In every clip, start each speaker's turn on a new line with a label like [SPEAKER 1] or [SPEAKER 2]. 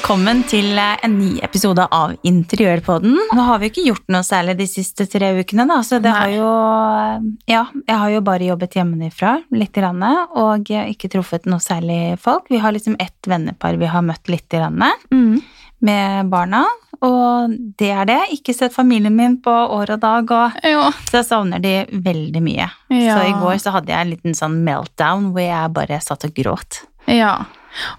[SPEAKER 1] Velkommen til eh, en ny episode av Interiørpodden. Nå har vi ikke gjort noe særlig de siste tre ukene, da, så det
[SPEAKER 2] Nei.
[SPEAKER 1] har jo Ja, jeg har jo bare jobbet hjemmefra litt, grann, og ikke truffet noe særlig folk. Vi har liksom ett vennepar vi har møtt litt grann,
[SPEAKER 2] Mm.
[SPEAKER 1] med barna, og det er det. Ikke sett familien min på år og dag, og
[SPEAKER 2] Ja.
[SPEAKER 1] så jeg savner de veldig mye.
[SPEAKER 2] Ja.
[SPEAKER 1] Så i går så hadde jeg en liten sånn meltdown hvor jeg bare satt og gråt.
[SPEAKER 2] ja.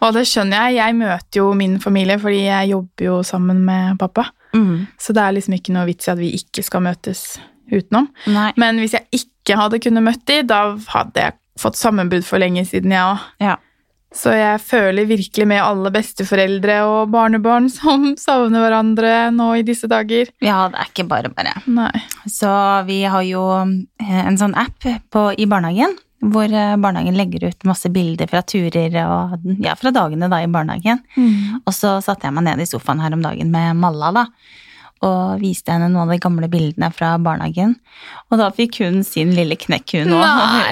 [SPEAKER 2] Og det skjønner jeg. Jeg møter jo min familie fordi jeg jobber jo sammen med pappa.
[SPEAKER 1] Mm.
[SPEAKER 2] Så det er liksom ikke noe vits i at vi ikke skal møtes utenom.
[SPEAKER 1] Nei.
[SPEAKER 2] Men hvis jeg ikke hadde kunnet møtt de, da hadde jeg fått sammenbrudd for lenge siden, jeg òg.
[SPEAKER 1] Ja.
[SPEAKER 2] Så jeg føler virkelig med alle besteforeldre og barnebarn som savner hverandre nå i disse dager.
[SPEAKER 1] ja, det er ikke bare bare.
[SPEAKER 2] Nei.
[SPEAKER 1] Så vi har jo eh, en sånn app på, i barnehagen, hvor eh, barnehagen legger ut masse bilder fra turer og ja, fra dagene da i barnehagen. Og så satte jeg meg ned i sofaen her om dagen med Malla da, og viste henne noen av de gamle bildene fra barnehagen. Og da fikk hun sin lille knekk hun òg.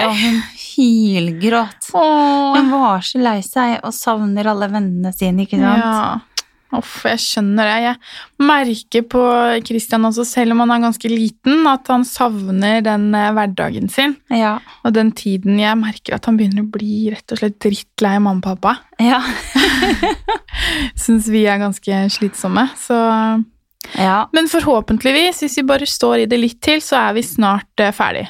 [SPEAKER 1] Og hun hylgråt.
[SPEAKER 2] Åh.
[SPEAKER 1] Hun var så lei seg og savner alle vennene sine, ikke sant?
[SPEAKER 2] Ja. Uff, jeg skjønner det. Jeg merker på Christian også, selv om han er ganske liten, at han savner den eh, hverdagen sin.
[SPEAKER 1] Ja.
[SPEAKER 2] Og den tiden jeg merker at han begynner å bli rett og slett drittlei mamma og pappa.
[SPEAKER 1] Ja.
[SPEAKER 2] Syns vi er ganske slitsomme. Så
[SPEAKER 1] ja.
[SPEAKER 2] Men forhåpentligvis, hvis vi bare står i det litt til, så er vi snart eh, ferdig.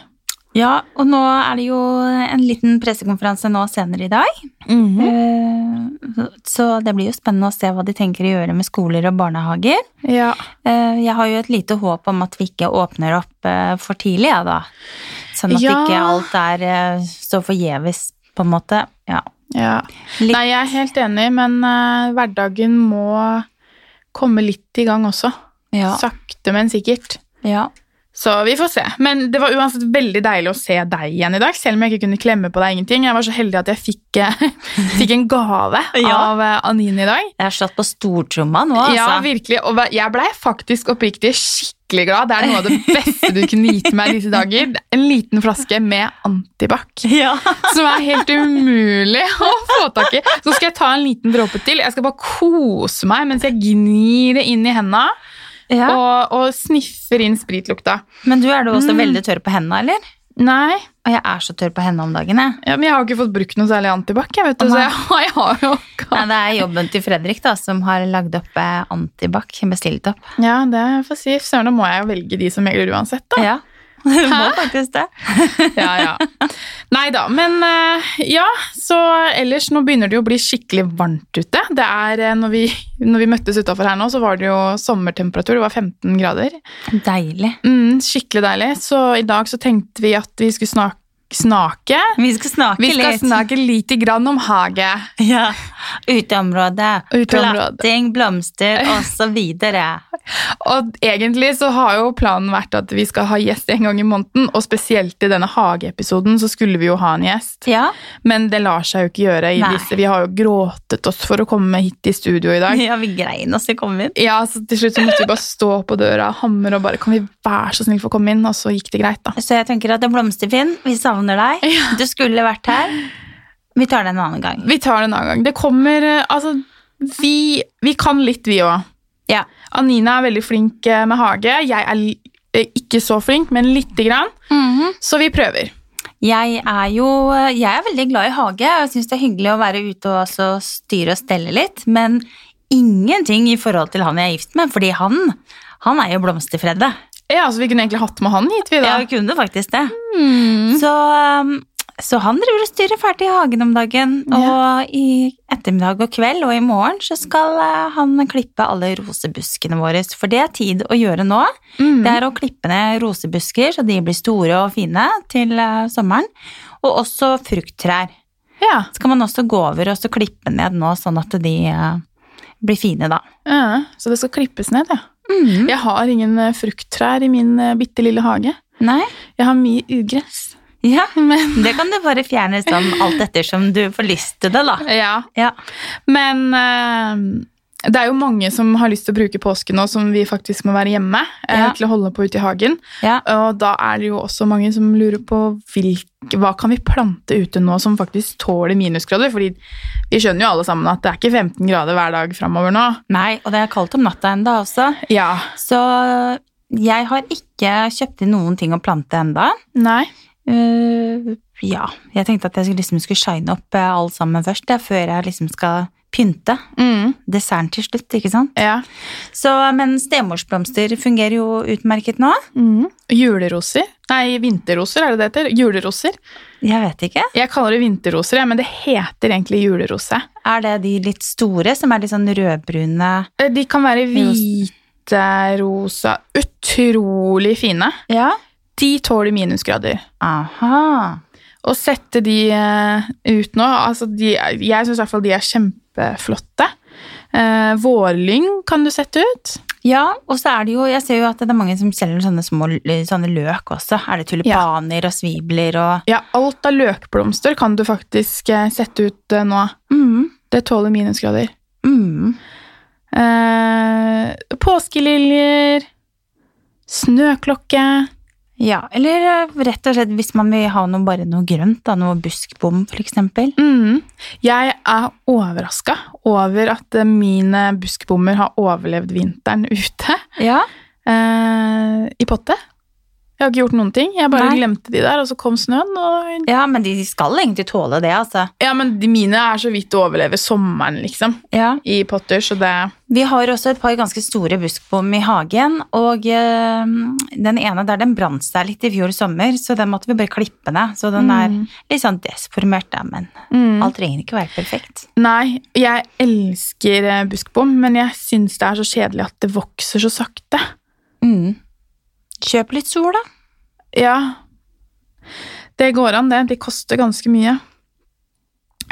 [SPEAKER 1] Ja, og nå er det jo en liten pressekonferanse nå senere i dag. Eh, Så det blir jo spennende å se hva de tenker å gjøre med skoler og barnehager.
[SPEAKER 2] Ja.
[SPEAKER 1] Eh, Jeg har jo et lite håp om at vi ikke åpner opp eh, for tidlig, ja da. Sånn at
[SPEAKER 2] Ja.
[SPEAKER 1] ikke alt er så forgjeves, på en måte. Ja.
[SPEAKER 2] ja.
[SPEAKER 1] Litt-
[SPEAKER 2] Nei, jeg er helt enig, men hverdagen må komme litt i gang også.
[SPEAKER 1] Ja.
[SPEAKER 2] Sakte, men sikkert.
[SPEAKER 1] ja.
[SPEAKER 2] Så vi får se. Men det var uansett veldig deilig å se deg igjen i dag, selv om jeg ikke kunne klemme på deg ingenting. Jeg var så heldig at jeg fikk, eh, fikk en gave
[SPEAKER 1] Ja.
[SPEAKER 2] av eh, Anine i dag.
[SPEAKER 1] Jeg har slått på stortromma nå, altså.
[SPEAKER 2] Ja, virkelig. Og jeg blei faktisk oppriktig skikkelig glad. Det er noe av det beste du kunne gitt meg disse dager. En liten flaske med antibac.
[SPEAKER 1] Ja.
[SPEAKER 2] Som er helt umulig å få tak i. Så skal jeg ta en liten dråpe til. Jeg skal bare kose meg mens jeg gnir det inn i henda
[SPEAKER 1] ja.
[SPEAKER 2] og, og sniffer inn spritlukta.
[SPEAKER 1] Men du er da også
[SPEAKER 2] Mm.
[SPEAKER 1] veldig tørr på hendene, eller?
[SPEAKER 2] Nei,
[SPEAKER 1] Og jeg er så tørr på hendene om dagen, jeg.
[SPEAKER 2] Ja, men jeg har ikke fått brukt noe særlig antibac. Jeg vet du, så jeg, jeg har jo
[SPEAKER 1] Nei, det er jobben til Fredrik da, som har lagd opp eh, antibac, bestilt opp.
[SPEAKER 2] Ja, det får si. Søren, da må jeg jo velge de som megler uansett, da.
[SPEAKER 1] Ja, du må faktisk det.
[SPEAKER 2] Ja, ja. Nei da, men eh, ja, så ellers nå begynner det jo å bli skikkelig varmt ute. Det er, eh, når vi, når vi møttes utafor her nå, så var det jo sommertemperatur, det var 15 grader.
[SPEAKER 1] Deilig.
[SPEAKER 2] Mm, skikkelig deilig. Så i dag så tenkte vi at vi skulle snak snake.
[SPEAKER 1] Vi skal snakke
[SPEAKER 2] Vi skal
[SPEAKER 1] litt.
[SPEAKER 2] snakke lite grann om hage.
[SPEAKER 1] Ja. Uteområde,
[SPEAKER 2] Uteområde.
[SPEAKER 1] platting, blomster og så videre.
[SPEAKER 2] Og egentlig så har jo planen vært at vi skal ha gjest en gang i måneden, og spesielt i denne hageepisoden så skulle vi jo ha en gjest.
[SPEAKER 1] Ja,
[SPEAKER 2] Men det lar seg jo ikke gjøre i
[SPEAKER 1] Nei.
[SPEAKER 2] disse. Vi har jo gråtet oss for å komme hit i studio i dag.
[SPEAKER 1] ja vi grein oss i å komme inn.
[SPEAKER 2] Ja, så til slutt så måtte vi bare stå på døra og hamre og bare Kan vi være så snill få komme inn? Og så gikk det greit, da.
[SPEAKER 1] Så jeg tenker at det er Blomsterfinn, vi savner deg.
[SPEAKER 2] Ja.
[SPEAKER 1] Du skulle vært her. Vi tar det en annen gang.
[SPEAKER 2] Vi tar det en annen gang. Det kommer eh, Altså, vi, vi kan litt, vi òg.
[SPEAKER 1] Ja.
[SPEAKER 2] Anina er veldig flink eh, med hage. Jeg er eh, ikke så flink, men lite grann.
[SPEAKER 1] Mhm.
[SPEAKER 2] Så vi prøver.
[SPEAKER 1] Jeg er jo jeg er veldig glad i hage, og syns det er hyggelig å være ute og også styre og stelle litt, men ingenting i forhold til han jeg er gift med, fordi han, han er jo Blomsterfredde.
[SPEAKER 2] Ja, så Vi kunne egentlig hatt med han hit. vi da.
[SPEAKER 1] Ja, vi kunne faktisk det.
[SPEAKER 2] Mm.
[SPEAKER 1] Så, um, så han driver og styrer fælt i hagen om dagen, og i ettermiddag og kveld og i morgen så skal eh, han klippe alle rosebuskene våre, for det er tid å gjøre nå.
[SPEAKER 2] Mm.
[SPEAKER 1] Det er å klippe ned rosebusker så de blir store og fine til eh, sommeren, og også frukttrær.
[SPEAKER 2] Ja.
[SPEAKER 1] kan man også gå over og så klippe ned nå, sånn at de eh, blir fine da.
[SPEAKER 2] ja, Så det skal klippes ned, ja.
[SPEAKER 1] Mm.
[SPEAKER 2] Jeg har ingen eh, frukttrær i min uh, bitte lille hage.
[SPEAKER 1] Nei?
[SPEAKER 2] Jeg har mye ugress.
[SPEAKER 1] Ja,
[SPEAKER 2] Men,
[SPEAKER 1] det kan du bare fjerne sånn alt ettersom du får lyst til det da.
[SPEAKER 2] ja.
[SPEAKER 1] Ja.
[SPEAKER 2] Men eh, det er jo mange som har lyst til å bruke påsken nå som vi faktisk må være hjemme eh,
[SPEAKER 1] Ja.
[SPEAKER 2] til å holde på ute i hagen.
[SPEAKER 1] Ja.
[SPEAKER 2] Og da er det jo også mange som lurer på hvilke, hva kan vi plante ute nå som faktisk tåler minusgrader. Fordi vi skjønner jo alle sammen at det er ikke 15 grader hver dag framover nå.
[SPEAKER 1] Nei, og det er kaldt om natta enda også.
[SPEAKER 2] Ja.
[SPEAKER 1] Så jeg har ikke kjøpt inn noen ting å plante enda.
[SPEAKER 2] Nei.
[SPEAKER 1] Uh, ja, jeg tenkte at jeg liksom skulle shine opp eh, alt sammen først, før jeg liksom skal pynte.
[SPEAKER 2] Mm.
[SPEAKER 1] Desserten til slutt, ikke sant?
[SPEAKER 2] Ja.
[SPEAKER 1] Så, men stemorsblomster fungerer jo utmerket nå.
[SPEAKER 2] Mm. Juleroser? Nei, vinterroser er det det heter. Juleroser.
[SPEAKER 1] Jeg vet ikke.
[SPEAKER 2] Jeg kaller det vinterroser, men det heter egentlig julerose.
[SPEAKER 1] Er det de litt store som er litt sånn rødbrune?
[SPEAKER 2] Eh, De kan være hvite, rosa, utrolig fine.
[SPEAKER 1] Ja.
[SPEAKER 2] De tåler minusgrader.
[SPEAKER 1] Aha.
[SPEAKER 2] Å sette de eh, ut nå altså de, Jeg syns i hvert fall de er kjempeflotte. Eh, vårlyng kan du sette ut.
[SPEAKER 1] Ja, og så er det jo, jeg ser jo at det er mange som selger sånne små sånne løk også. Er det tulipaner og svibler og
[SPEAKER 2] Ja, alt av løkblomster kan du faktisk eh, sette ut eh, nå.
[SPEAKER 1] mm,
[SPEAKER 2] Det tåler minusgrader.
[SPEAKER 1] mm.
[SPEAKER 2] Eh, påskeliljer. Snøklokke.
[SPEAKER 1] Ja, eller eh, rett og slett hvis man vil ha noe, bare noe grønt, da, noe buskbom eksempel.
[SPEAKER 2] Mm. Jeg er overraska over at eh, mine buskbommer har overlevd vinteren ute
[SPEAKER 1] Ja.
[SPEAKER 2] eh, i potte. Jeg har ikke gjort noen ting. Jeg bare
[SPEAKER 1] Nei.
[SPEAKER 2] glemte de der, og så kom snøen. Og...
[SPEAKER 1] ja, men de skal egentlig tåle det, altså.
[SPEAKER 2] Ja, men de mine er så vidt å overleve sommeren, liksom,
[SPEAKER 1] Ja.
[SPEAKER 2] i potter, så det
[SPEAKER 1] Vi har også et par ganske store buskbom i hagen, og øh, den ene der den brant seg litt i fjor sommer, så den måtte vi bare klippe ned. Så den er
[SPEAKER 2] Mm.
[SPEAKER 1] litt sånn desformert, da, men
[SPEAKER 2] mm.
[SPEAKER 1] alt trenger ikke være perfekt.
[SPEAKER 2] Nei, jeg elsker eh, buskbom, men jeg syns det er så kjedelig at det vokser så sakte.
[SPEAKER 1] Mm. Kjøp litt sol, da.
[SPEAKER 2] Ja, det går an, det. De koster ganske mye.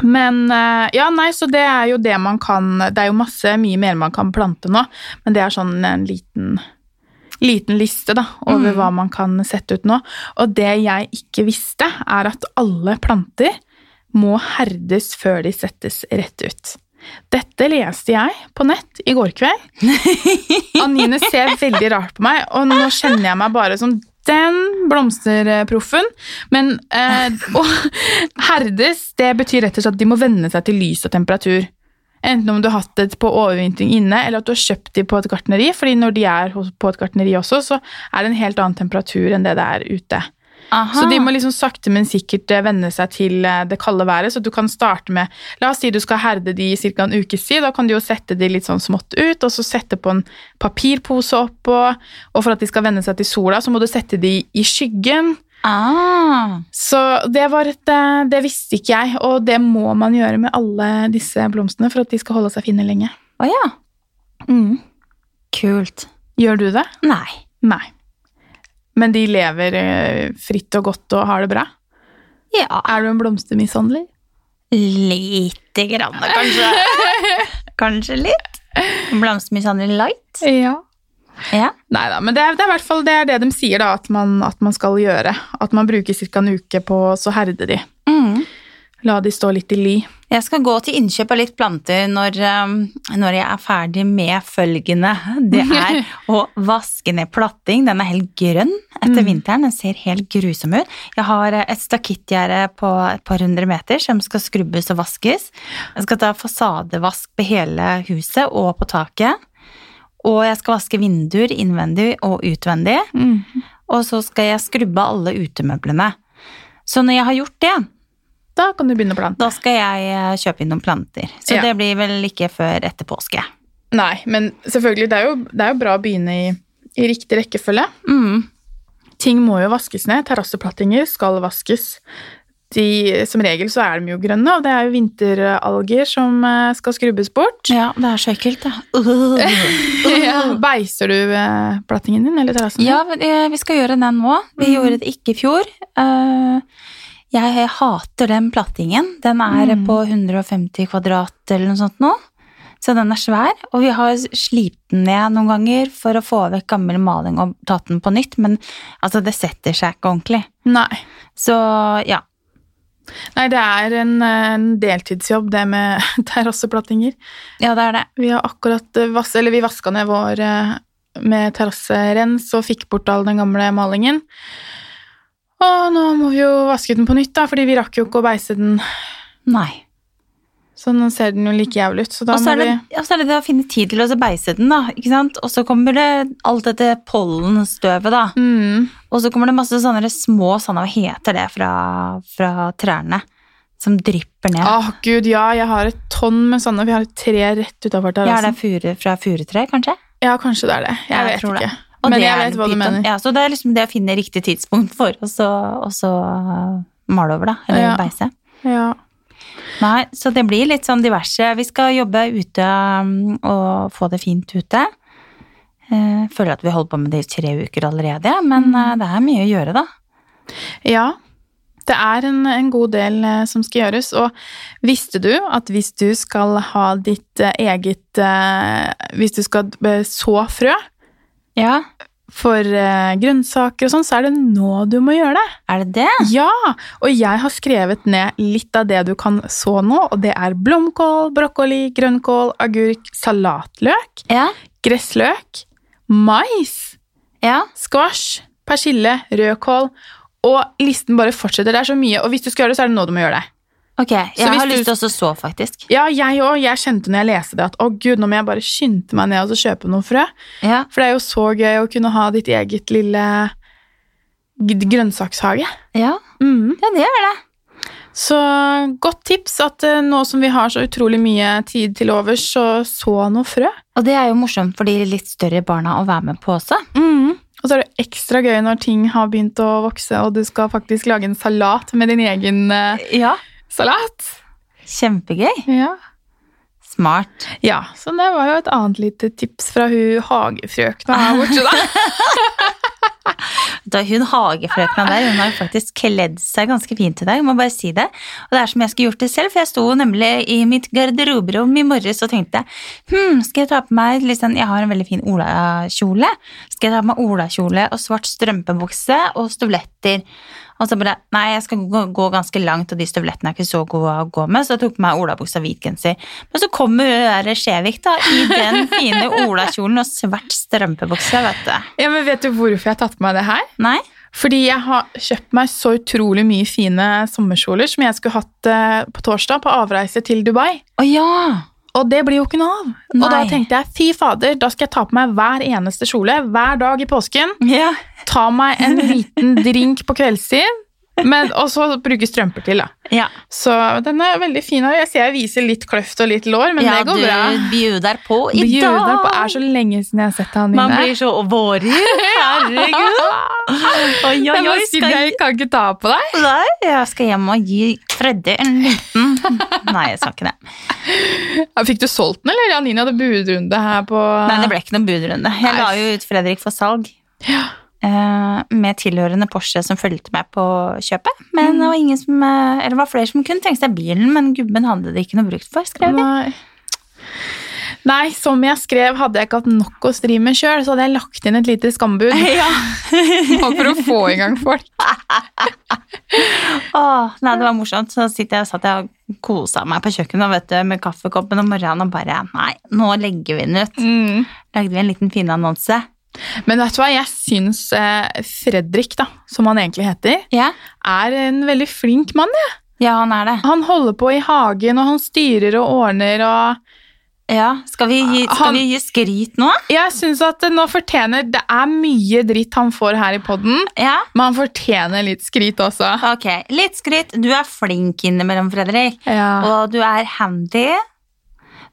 [SPEAKER 2] Men eh, Ja, nei, så det er jo det man kan Det er jo masse, mye mer man kan plante nå, men det er sånn en liten Liten liste da, over
[SPEAKER 1] Mm.
[SPEAKER 2] hva man kan sette ut nå. Og det jeg ikke visste, er at alle planter må herdes før de settes rett ut. Dette leste jeg på nett i går kveld. Anine ser veldig rart på meg, og nå kjenner jeg meg bare som den blomsterproffen. Men eh, å herdes, det betyr rett og slett at de må venne seg til lys og temperatur. Enten om du har hatt det på overvintring inne, eller at du har kjøpt de på et gartneri. fordi når de er på et gartneri også, så er det en helt annen temperatur enn det det er ute.
[SPEAKER 1] Aha.
[SPEAKER 2] Så de må liksom sakte, men sikkert eh, venne seg til eh, det kalde været. Så du kan starte med La oss si du skal herde de i ca. en ukes tid. Da kan du jo sette de litt sånn smått ut, og så sette på en papirpose oppå. Og for at de skal venne seg til sola, så må du sette de i skyggen.
[SPEAKER 1] ah.
[SPEAKER 2] Så det var et eh, Det visste ikke jeg, og det må man gjøre med alle disse blomstene for at de skal holde seg fine lenge.
[SPEAKER 1] Å ja.
[SPEAKER 2] Mm.
[SPEAKER 1] Kult.
[SPEAKER 2] Gjør du det?
[SPEAKER 1] Nei.
[SPEAKER 2] Nei. Men de lever eh, fritt og godt og har det bra?
[SPEAKER 1] Ja,
[SPEAKER 2] Er du en blomstermishandler?
[SPEAKER 1] lite grann, kanskje. kanskje litt. Blomstermishandler light.
[SPEAKER 2] Ja.
[SPEAKER 1] Ja.
[SPEAKER 2] Nei da, men det er, det er i hvert fall det, det de sier da, at man, at man skal gjøre. At man bruker ca. en uke på så herde de.
[SPEAKER 1] Mm.
[SPEAKER 2] La de stå litt i ly.
[SPEAKER 1] Jeg skal gå til innkjøp av litt planter når, um, når jeg er ferdig med følgende. Det er å vaske ned platting. Den er helt grønn etter
[SPEAKER 2] Mm.
[SPEAKER 1] vinteren. Den ser helt grusom ut. Jeg har eh, et stakittgjerde på et par hundre meter som skal skrubbes og vaskes. Jeg skal ta fasadevask på hele huset og på taket. Og jeg skal vaske vinduer innvendig og utvendig. Og så skal jeg skrubbe alle utemøblene. Så når jeg har gjort det,
[SPEAKER 2] Da kan du begynne å plante.
[SPEAKER 1] da skal jeg eh, kjøpe inn noen planter. Så
[SPEAKER 2] Ja.
[SPEAKER 1] det blir vel ikke før etter påske.
[SPEAKER 2] Nei, men selvfølgelig, det er jo, det er jo bra å begynne i, i riktig rekkefølge.
[SPEAKER 1] Mm.
[SPEAKER 2] Ting må jo vaskes ned. Terrasseplattinger skal vaskes. De, som regel så er de jo grønne, og det er jo vinteralger som eh, skal skrubbes bort.
[SPEAKER 1] Ja, det er så ekkelt, da.
[SPEAKER 2] Ja. Beiser du eh, plattingen din, eller terrassen?
[SPEAKER 1] Ja, vi skal gjøre den nå. Vi
[SPEAKER 2] mm.
[SPEAKER 1] gjorde det ikke i fjor. Eh, Jeg hater den plattingen. Den er
[SPEAKER 2] mm.
[SPEAKER 1] på 150 kvadrat eller noe sånt nå. Så den er svær, og vi har slipt den ned noen ganger for å få vekk gammel maling og tatt den på nytt, men altså, det setter seg ikke ordentlig.
[SPEAKER 2] Nei.
[SPEAKER 1] Så ja.
[SPEAKER 2] Nei, det er en, en deltidsjobb, det med terrasseplattinger.
[SPEAKER 1] Ja, det er det.
[SPEAKER 2] Vi har akkurat eh, vas eller vi vaska ned vår eh, med terrasserens og fikk bort all den gamle malingen. Og nå må vi jo vaske den på nytt, da, fordi vi rakk jo ikke å beise den.
[SPEAKER 1] Nei.
[SPEAKER 2] Så nå ser den jo like jævlig ut. Så da
[SPEAKER 1] Og så
[SPEAKER 2] må
[SPEAKER 1] er, det,
[SPEAKER 2] vi
[SPEAKER 1] ja, så er det det å finne tid til å beise den, da. ikke sant? Og så kommer det alt dette pollenstøvet, da.
[SPEAKER 2] mm,
[SPEAKER 1] Og så kommer det masse sånne små sånne, hva heter det, fra, fra trærne. Som drypper ned.
[SPEAKER 2] Å, gud, ja, jeg har et tonn med sånne. Vi har et tre rett utafor
[SPEAKER 1] Ja, er det
[SPEAKER 2] er
[SPEAKER 1] furu, fra furutre, kanskje?
[SPEAKER 2] Ja, kanskje det er det. Jeg,
[SPEAKER 1] Ja, jeg
[SPEAKER 2] vet
[SPEAKER 1] tror det. Og
[SPEAKER 2] Men
[SPEAKER 1] det
[SPEAKER 2] jeg vet hva du
[SPEAKER 1] pyton.
[SPEAKER 2] mener.
[SPEAKER 1] Ja, så det er liksom det å finne riktig tidspunkt for, og så, og så uh, male over, da. Eller
[SPEAKER 2] Ja.
[SPEAKER 1] beise.
[SPEAKER 2] Ja.
[SPEAKER 1] Nei, så det blir litt sånn diverse. Vi skal jobbe ute um, og få det fint ute. Jeg Føler at vi holder på med det i tre uker allerede, men
[SPEAKER 2] Mm.
[SPEAKER 1] eh, det er mye å gjøre, da.
[SPEAKER 2] Ja, det er en, en god del eh, som skal gjøres. Og visste du at hvis du skal ha ditt eh, eget eh, Hvis du skal eh, så frø
[SPEAKER 1] Ja,
[SPEAKER 2] for eh, grønnsaker og sånn, så er det nå du må gjøre det.
[SPEAKER 1] er det det?
[SPEAKER 2] Ja! Og jeg har skrevet ned litt av det du kan så nå, og det er blomkål, brokkoli, grønnkål, agurk, salatløk,
[SPEAKER 1] Ja.
[SPEAKER 2] gressløk, mais,
[SPEAKER 1] Ja.
[SPEAKER 2] squash, persille, rødkål, og listen bare fortsetter. Det er så mye, og hvis du skal gjøre det, så er det nå du må gjøre det.
[SPEAKER 1] Ok, jeg har lyst til å så, faktisk.
[SPEAKER 2] Ja, jeg òg. Jeg kjente når jeg leste det at å gud, nå må jeg bare skynde meg ned og så kjøpe noen frø.
[SPEAKER 1] Ja.
[SPEAKER 2] For det er jo så gøy å kunne ha ditt eget lille grønnsakshage.
[SPEAKER 1] Ja,
[SPEAKER 2] Mm.
[SPEAKER 1] ja det er det.
[SPEAKER 2] Så godt tips at eh, nå som vi har så utrolig mye tid til overs, så så noe frø.
[SPEAKER 1] Og det er jo morsomt for de litt større barna å være med på også.
[SPEAKER 2] Mm. Og så er det ekstra gøy når ting har begynt å vokse, og du skal faktisk lage en salat med din egen eh,
[SPEAKER 1] Ja.
[SPEAKER 2] Salat.
[SPEAKER 1] Kjempegøy.
[SPEAKER 2] Ja.
[SPEAKER 1] Smart.
[SPEAKER 2] ja, så det var jo et annet lite tips fra hun hagefrøkna her borte, da.
[SPEAKER 1] Da hun hagefrøkna der, hun har jo faktisk kledd seg ganske fint i dag, må bare si det. Og det er som jeg skulle gjort det selv, for jeg sto nemlig i mitt garderoberom i morges og tenkte hm, skal jeg ta på meg sånn, Jeg har en veldig fin olakjole. Skal jeg ta på meg olakjole og svart strømpebukse og støvletter? Og så bare Nei, jeg skal gå, gå ganske langt, og de støvlettene er ikke så gode å gå med, så jeg tok på meg olabuksa og hvit genser. Men så kommer hun der Skjevik da, i den fine olakjolen og svart strømpebukse, vet du.
[SPEAKER 2] Ja, men Vet du hvorfor jeg har tatt på meg det her?
[SPEAKER 1] Nei?
[SPEAKER 2] Fordi jeg har kjøpt meg så utrolig mye fine sommerkjoler som jeg skulle hatt eh, på torsdag på avreise til Dubai.
[SPEAKER 1] Å ja!
[SPEAKER 2] Og det blir jo ikke noe av. Og da tenkte jeg fy fader, da skal jeg ta på meg hver eneste kjole hver dag i påsken.
[SPEAKER 1] Ja.
[SPEAKER 2] Ta meg en liten drink på kveldstid, men, og så bruke strømper til. da.
[SPEAKER 1] ja.
[SPEAKER 2] Så den er veldig fin. Jeg ser jeg viser litt kløft og litt lår, men
[SPEAKER 1] ja,
[SPEAKER 2] det går bra.
[SPEAKER 1] du bjuder på i
[SPEAKER 2] Bjuder
[SPEAKER 1] dag.
[SPEAKER 2] på er så lenge siden jeg har sett han
[SPEAKER 1] Man blir så vårig. Herregud. Oi, oi,
[SPEAKER 2] Jeg
[SPEAKER 1] oi.
[SPEAKER 2] bare
[SPEAKER 1] Skal
[SPEAKER 2] jeg kan ikke ta på deg.
[SPEAKER 1] Nei, jeg skal hjem og gi Freddy en liten Nei, jeg sa ikke det.
[SPEAKER 2] Fikk du solgt den, eller? Janine hadde budrunde her på
[SPEAKER 1] Nei, det ble ikke noen budrunde. Jeg
[SPEAKER 2] Nei.
[SPEAKER 1] la jo ut Fredrik for salg.
[SPEAKER 2] Ja.
[SPEAKER 1] Eh, Med tilhørende Porsche som fulgte meg på kjøpet. Men det var ingen som eh, Eller det var flere som kunne tenke seg bilen, men gubben hadde det ikke noe brukt for, skrev de.
[SPEAKER 2] Nei. Nei, som jeg skrev, hadde jeg ikke hatt nok å stri med sjøl, så hadde jeg lagt inn et lite skambud.
[SPEAKER 1] Ja.
[SPEAKER 2] Bare for å få i gang folk.
[SPEAKER 1] Åh, nei, det var morsomt. Så sitter jeg, satt jeg og kosa meg på kjøkkenet vet du, med kaffekoppen om morgenen og bare Nei, nå legger vi den ut.
[SPEAKER 2] Mm.
[SPEAKER 1] Lagde vi en liten fin annonse.
[SPEAKER 2] Men vet du hva, jeg syns eh, Fredrik, da, som han egentlig heter,
[SPEAKER 1] yeah.
[SPEAKER 2] er en veldig flink mann. Ja.
[SPEAKER 1] ja, han er det.
[SPEAKER 2] Han holder på i hagen, og han styrer og ordner og
[SPEAKER 1] Ja, Skal vi gi, skal
[SPEAKER 2] Han-
[SPEAKER 1] vi gi skryt nå?
[SPEAKER 2] Jeg syns at nå fortjener Det er mye dritt han får her i poden,
[SPEAKER 1] Ja.
[SPEAKER 2] men han fortjener litt skryt også.
[SPEAKER 1] Ok, litt skryt. Du er flink innimellom, Fredrik.
[SPEAKER 2] Ja.
[SPEAKER 1] Og du er handy.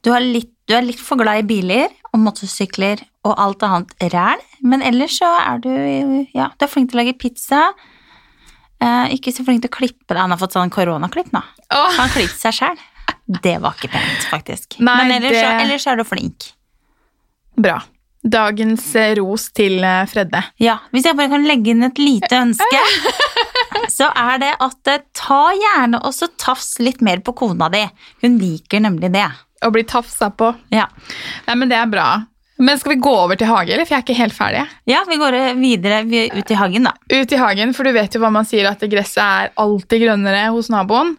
[SPEAKER 1] Du er, litt, du er litt for glad i biler og motorsykler og alt annet ræl. Men ellers så er du Ja, du er flink til å lage pizza. Eh, ikke så flink til å klippe deg. Han har fått sånn koronaklipp nå.
[SPEAKER 2] Oh.
[SPEAKER 1] Han klippet seg sjæl. Det var ikke pent, faktisk.
[SPEAKER 2] Nei,
[SPEAKER 1] Men ellers, så,
[SPEAKER 2] det-
[SPEAKER 1] ellers er du flink.
[SPEAKER 2] bra. Dagens eh, ros til eh, Fredde.
[SPEAKER 1] Ja, Hvis jeg bare kan legge inn et lite ønske, så er det at eh, ta gjerne også tafs litt mer på kona di. Hun liker nemlig det.
[SPEAKER 2] Å bli tafsa på.
[SPEAKER 1] Ja.
[SPEAKER 2] Nei, men det er bra. Men skal vi gå over til hage, eller? For jeg er ikke helt ferdig.
[SPEAKER 1] Ja, vi går videre vi ut i hagen, da.
[SPEAKER 2] Ut i hagen, for du vet jo hva man sier, at gresset er alltid grønnere hos naboen.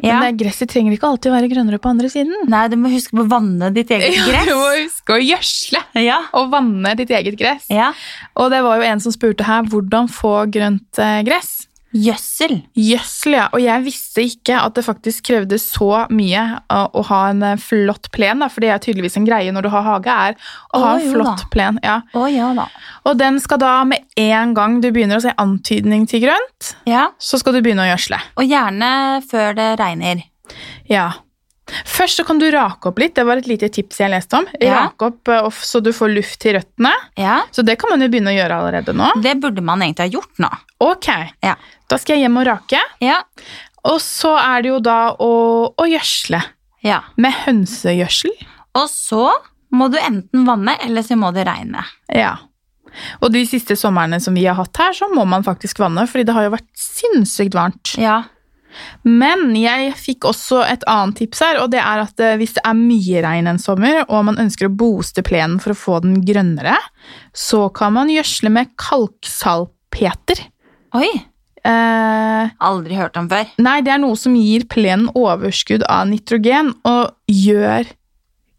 [SPEAKER 1] Ja.
[SPEAKER 2] Men det gresset trenger ikke alltid være grønnere på andre siden.
[SPEAKER 1] Nei, du må huske på å vanne ditt eget
[SPEAKER 2] Du
[SPEAKER 1] gress.
[SPEAKER 2] må huske å gjødsle
[SPEAKER 1] Ja.
[SPEAKER 2] og vanne ditt eget gress.
[SPEAKER 1] ja.
[SPEAKER 2] Og det var jo en som spurte her, hvordan få grønt eh, gress?
[SPEAKER 1] Gjødsel.
[SPEAKER 2] Gjødsel, ja. Og jeg visste ikke at det faktisk krevde så mye å, å ha en eh, flott plen, da, for det er tydeligvis en greie når du har hage, er å ha en flott
[SPEAKER 1] da.
[SPEAKER 2] plen. Ja.
[SPEAKER 1] Oh, ja da.
[SPEAKER 2] Og den skal da med en gang du begynner å se antydning til grønt,
[SPEAKER 1] Ja.
[SPEAKER 2] så skal du begynne å gjødsle.
[SPEAKER 1] Og gjerne før det regner.
[SPEAKER 2] Ja. Først så kan du rake opp litt, det var et lite tips jeg leste om.
[SPEAKER 1] Ja.
[SPEAKER 2] Rake opp eh, off- så du får luft til røttene.
[SPEAKER 1] Ja.
[SPEAKER 2] Så det kan man jo begynne å gjøre allerede nå.
[SPEAKER 1] Det burde man egentlig ha gjort nå.
[SPEAKER 2] Ok,
[SPEAKER 1] Ja.
[SPEAKER 2] da skal jeg hjem og rake.
[SPEAKER 1] Ja.
[SPEAKER 2] Og så er det jo da å, å gjødsle
[SPEAKER 1] ja.
[SPEAKER 2] med hønsegjødsel.
[SPEAKER 1] Og så må du enten vanne, eller så må det regne.
[SPEAKER 2] Ja. Og de siste somrene som vi har hatt her, så må man faktisk vanne, fordi det har jo vært sinnssykt varmt.
[SPEAKER 1] Ja.
[SPEAKER 2] Men jeg fikk også et annet tips her, og det er at eh, hvis det er mye regn en sommer, og man ønsker å booste plenen for å få den grønnere, så kan man gjødsle med kalksalpeter.
[SPEAKER 1] Oi.
[SPEAKER 2] Eh,
[SPEAKER 1] Aldri hørt om før.
[SPEAKER 2] nei, det er noe som gir plenen overskudd av nitrogen og gjør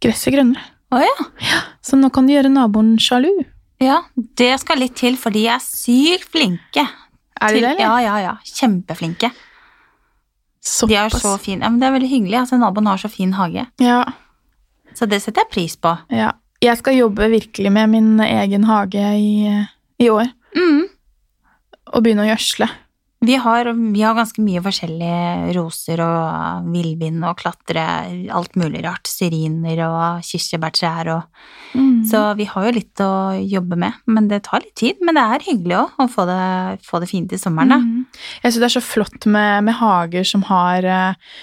[SPEAKER 2] gresset grønnere.
[SPEAKER 1] Å ja.
[SPEAKER 2] Så nå kan du gjøre naboen sjalu.
[SPEAKER 1] Ja, det skal litt til, for de er sykt flinke.
[SPEAKER 2] Er de det, eller?
[SPEAKER 1] Ja, ja, ja. Kjempeflinke. De er så fine. Ja, men det er veldig hyggelig. Altså, naboen har så fin hage.
[SPEAKER 2] Ja,
[SPEAKER 1] Så det setter jeg pris på.
[SPEAKER 2] ja. Jeg skal jobbe virkelig med min egen hage i, i år,
[SPEAKER 1] Mm.
[SPEAKER 2] og begynne å gjødsle.
[SPEAKER 1] Vi har, vi har ganske mye forskjellige roser og villbind og klatre, alt mulig rart. Syriner og kirsebærtrær og
[SPEAKER 2] Mm.
[SPEAKER 1] Så vi har jo litt å jobbe med. Men det tar litt tid. Men det er hyggelig òg å få det, få det fint i sommeren, da.
[SPEAKER 2] Mm. Jeg syns det er så flott med, med hager som har eh,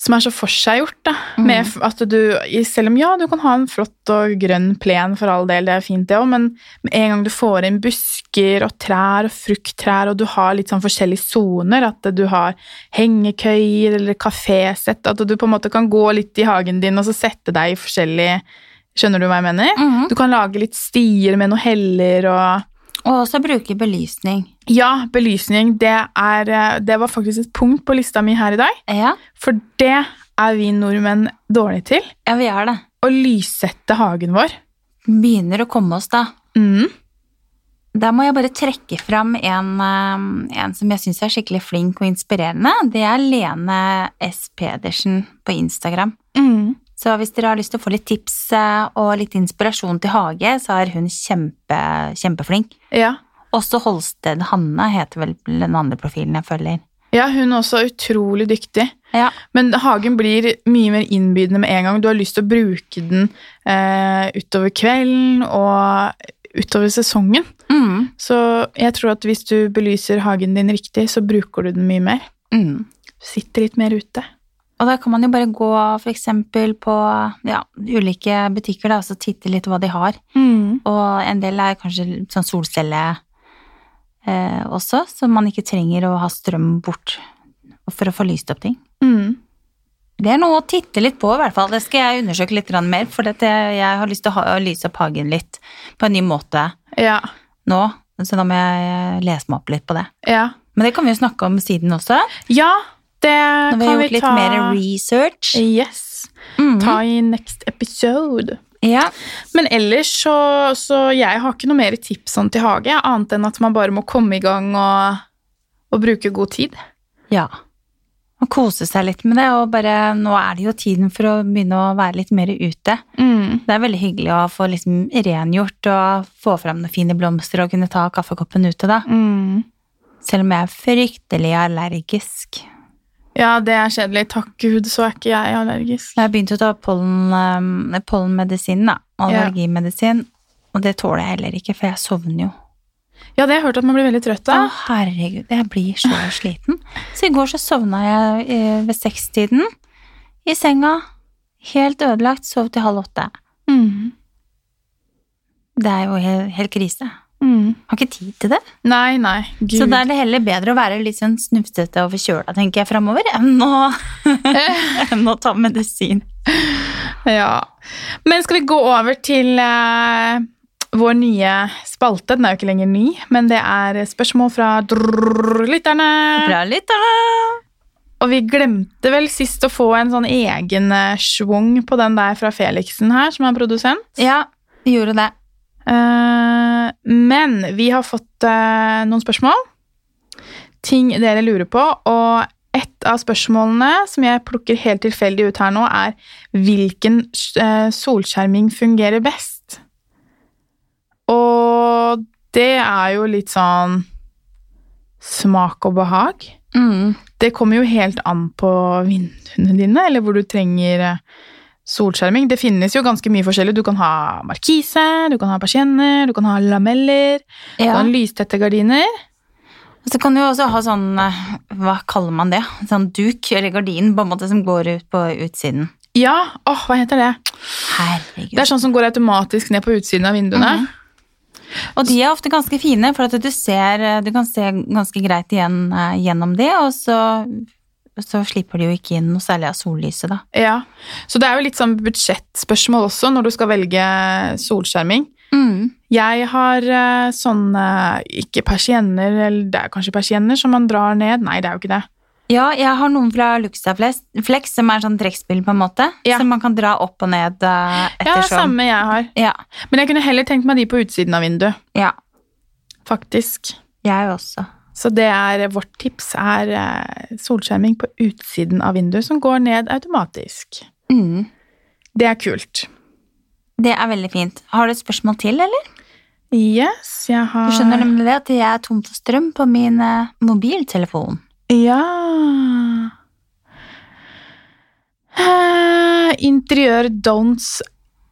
[SPEAKER 2] som er så forseggjort.
[SPEAKER 1] Mm.
[SPEAKER 2] At du, Selv om ja, du kan ha en flott og grønn plen for all del, det er fint det òg, men med en gang du får inn busker og trær og frukttrær, og du har litt sånn forskjellige soner, at du har hengekøyer eller kafésett, at du på en måte kan gå litt i hagen din og så sette deg i forskjellige Skjønner du hva jeg mener?
[SPEAKER 1] Mm.
[SPEAKER 2] Du kan lage litt stier med noe heller og
[SPEAKER 1] Og også bruke belysning.
[SPEAKER 2] Ja, belysning, det, er, eh, det var faktisk et punkt på lista mi her i dag.
[SPEAKER 1] Ja,
[SPEAKER 2] For det er vi nordmenn dårlige til.
[SPEAKER 1] ja vi er det.
[SPEAKER 2] Å lyssette hagen vår.
[SPEAKER 1] Begynner å komme oss, da.
[SPEAKER 2] Mm.
[SPEAKER 1] Da må jeg bare trekke fram en, eh, en som jeg syns er skikkelig flink og inspirerende. Det er Lene S. Pedersen på Instagram.
[SPEAKER 2] Mm.
[SPEAKER 1] Så hvis dere har lyst til å få litt tips eh, og litt inspirasjon til hage, så er hun kjempe, kjempeflink.
[SPEAKER 2] Ja.
[SPEAKER 1] Også Holsted Hanne heter vel den andre profilen jeg følger.
[SPEAKER 2] ja, hun er også utrolig dyktig.
[SPEAKER 1] Ja.
[SPEAKER 2] Men hagen blir mye mer innbydende med en gang. Du har lyst til å bruke den eh, utover kvelden og utover sesongen.
[SPEAKER 1] Mm.
[SPEAKER 2] Så jeg tror at hvis du belyser hagen din riktig, så bruker du den mye mer.
[SPEAKER 1] Mm.
[SPEAKER 2] Du sitter litt mer ute.
[SPEAKER 1] Og da kan man jo bare gå eksempel på ja, ulike butikker da, og så titte litt hva de har.
[SPEAKER 2] Mm.
[SPEAKER 1] Og en del er kanskje sånn solcelle eh, også, så man ikke trenger å ha strøm bort for å få lyst opp ting.
[SPEAKER 2] Mm.
[SPEAKER 1] Det er noe å titte litt på, i hvert fall. Det skal jeg undersøke litt mer, for jeg har lyst til å, ha, å lyse opp hagen litt på en ny måte
[SPEAKER 2] Ja.
[SPEAKER 1] nå. Så da må jeg lese meg opp litt på det.
[SPEAKER 2] Ja.
[SPEAKER 1] Men det kan vi jo snakke om siden også,
[SPEAKER 2] Ja, det
[SPEAKER 1] når vi
[SPEAKER 2] ta
[SPEAKER 1] har
[SPEAKER 2] vi
[SPEAKER 1] gjort litt mer research.
[SPEAKER 2] Yes.
[SPEAKER 1] Mhm.
[SPEAKER 2] Ta i next episode.
[SPEAKER 1] Ja.
[SPEAKER 2] Men ellers så, så jeg har ikke noe mer tips sånn til hage, annet enn at man bare må komme i gang og, og bruke god tid.
[SPEAKER 1] Ja. Og kose seg litt med det, og bare nå er det jo tiden for å begynne å være litt mer ute.
[SPEAKER 2] Mm.
[SPEAKER 1] Det er veldig hyggelig å få liksom rengjort og få fram noen fine blomster og kunne ta kaffekoppen ute, da.
[SPEAKER 2] Mm.
[SPEAKER 1] Selv om jeg er fryktelig allergisk.
[SPEAKER 2] Ja, det er kjedelig. Takk Gud, så er ikke jeg allergisk.
[SPEAKER 1] Jeg har begynt å ta pollen, eh, pollenmedisin, da. Allergimedisin. Og det tåler jeg heller ikke, for jeg sovner jo.
[SPEAKER 2] Ja, det har jeg hørt at man blir veldig trøtt
[SPEAKER 1] Å,
[SPEAKER 2] av.
[SPEAKER 1] herregud, jeg blir så sliten. Så i går så sovna jeg eh, ved sekstiden i senga. Helt ødelagt. Sov til halv åtte.
[SPEAKER 2] Mm.
[SPEAKER 1] Det er jo helt, helt krise.
[SPEAKER 2] Mm.
[SPEAKER 1] Har ikke tid til det.
[SPEAKER 2] Nei, nei. Gud.
[SPEAKER 1] Så da er det heller bedre å være litt sånn snufsete og forkjøla, tenker jeg, framover, enn enn å ta medisin.
[SPEAKER 2] Ja. Men skal vi gå over til uh, vår nye spalte? Den er jo ikke lenger ny, men det er spørsmål fra drrrr, lytterne.
[SPEAKER 1] Fra lytterne.
[SPEAKER 2] Og vi glemte vel sist å få en sånn egen eh, schwung på den der fra Felixen her, som er produsent.
[SPEAKER 1] Ja, vi gjorde det.
[SPEAKER 2] Eh, men vi har fått eh, noen spørsmål. Ting dere lurer på. Og et av spørsmålene som jeg plukker helt tilfeldig ut her nå, er hvilken eh, solskjerming fungerer best? Og det er jo litt sånn smak og behag.
[SPEAKER 1] Mm.
[SPEAKER 2] Det kommer jo helt an på vinduene dine, eller hvor du trenger solskjerming. Det finnes jo ganske mye forskjellig. Du kan ha markise, du kan ha persienner, du kan ha lameller, du kan ha lystette gardiner.
[SPEAKER 1] Og så kan du også ha sånn eh, Hva kaller man det? Sånn duk eller gardin på en måte som går ut på utsiden.
[SPEAKER 2] Ja, åh, hva heter det?
[SPEAKER 1] Herregud.
[SPEAKER 2] Det er sånn som går automatisk ned på utsiden av vinduene.
[SPEAKER 1] Mhm. Og de er ofte ganske fine, for at du ser Du kan se ganske greit igjen eh, gjennom de, og så, så slipper de jo ikke inn noe særlig av sollyset, da.
[SPEAKER 2] Ja, Så det er jo litt sånn budsjettspørsmål også når du skal velge solskjerming.
[SPEAKER 1] Mm.
[SPEAKER 2] Jeg har eh, sånne ikke persienner, eller det er kanskje persienner som man drar ned. Nei, det er jo ikke det.
[SPEAKER 1] Ja, jeg har noen fra Luxaflex, som er sånn trekkspill, på en måte.
[SPEAKER 2] Ja.
[SPEAKER 1] Som man kan dra opp og ned eh,
[SPEAKER 2] Ja, det samme jeg har.
[SPEAKER 1] Ja,
[SPEAKER 2] Men jeg kunne heller tenkt meg de på utsiden av vinduet,
[SPEAKER 1] ja.
[SPEAKER 2] faktisk.
[SPEAKER 1] Jeg også.
[SPEAKER 2] Så det er vårt tips er eh, solskjerming på utsiden av vinduet som går ned automatisk.
[SPEAKER 1] Mm.
[SPEAKER 2] Det er kult.
[SPEAKER 1] Det er veldig fint. Har du et spørsmål til, eller?
[SPEAKER 2] Yes, jeg har
[SPEAKER 1] Du skjønner nemlig det at jeg er tom for strøm på min eh, mobiltelefon.
[SPEAKER 2] Ja uh, Interiør don'ts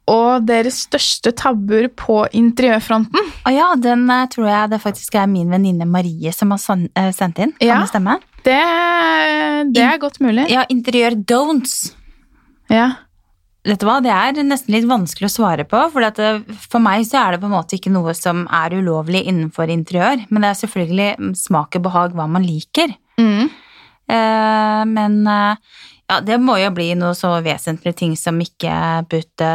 [SPEAKER 2] og deres største tabber på interiørfronten.
[SPEAKER 1] Å ja, den eh, tror jeg det faktisk er min venninne Marie som har eh, sendt inn. Kan
[SPEAKER 2] Ja.
[SPEAKER 1] det stemme?
[SPEAKER 2] Det, det er godt mulig.
[SPEAKER 1] Ja, interiør don'ts.
[SPEAKER 2] Ja.
[SPEAKER 1] Vet du hva, det er nesten litt vanskelig å svare på, for det, for meg så er det på en måte ikke noe som er ulovlig innenfor interiør, men det er selvfølgelig smak og behag hva man liker.
[SPEAKER 2] Mm.
[SPEAKER 1] Uh, men eh, ja, det må jo bli noe så vesentlig ting som ikke putte